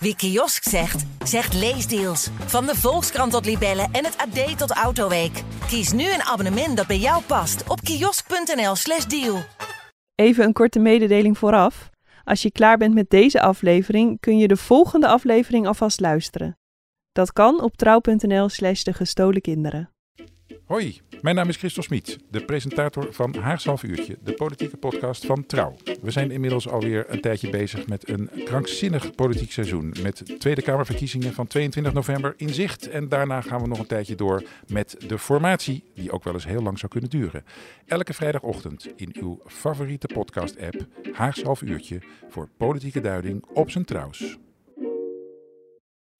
Wie kiosk zegt, zegt leesdeals. Van de Volkskrant tot Libellen en het AD tot Autoweek. Kies nu een abonnement dat bij jou past op kiosk.nl/slash deal. Even een korte mededeling vooraf. Als je klaar bent met deze aflevering, kun je de volgende aflevering alvast luisteren. Dat kan op trouw.nl/slash de gestolen kinderen. Hoi, mijn naam is Christel Smit, de presentator van Haags Half Uurtje, de politieke podcast van Trouw. We zijn inmiddels alweer een tijdje bezig met een krankzinnig politiek seizoen. Met Tweede Kamerverkiezingen van 22 november in zicht. En daarna gaan we nog een tijdje door met de formatie, die ook wel eens heel lang zou kunnen duren. Elke vrijdagochtend in uw favoriete podcast-app Haags Half Uurtje voor politieke duiding op zijn trouws.